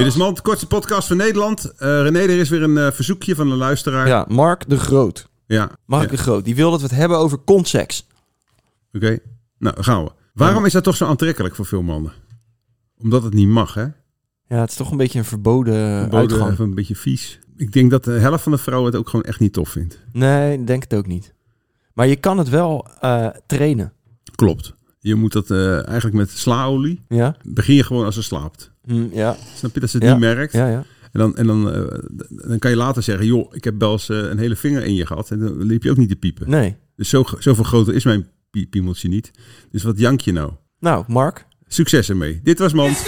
Dit is Mand, kortste podcast van Nederland. Eh René, er is weer een eh, verzoekje van een luisteraar. Ja, Mark de Groot. Ja, Mark ja. de Groot, die wil dat we het hebben over consex. Oké, nou gaan we. Waarom is dat toch zo aantrekkelijk voor veel mannen? Omdat het niet mag, hè? Ja, het is toch een beetje een verboden, Verboden, uitgang. even een beetje vies. Ik denk dat de helft van de vrouwen het ook gewoon echt niet tof vindt. Nee, ik denk het ook niet. Maar je kan het wel eh, trainen. Klopt. Je moet dat eigenlijk met slaolie. Ja? Begin je gewoon als ze slaapt. Hm, ja, Snap je dat ze het Ja. niet merkt? ja, ja. En, dan, en dan, eh, dan kan je later zeggen: joh, ik heb wel eens eh, een hele vinger in je gehad. En dan liep je ook niet te piepen. Nee. Dus zo, zoveel groter is mijn pie- piemeltje niet. Dus wat jank je nou? Nou, Mark. Succes ermee. Dit was Mand.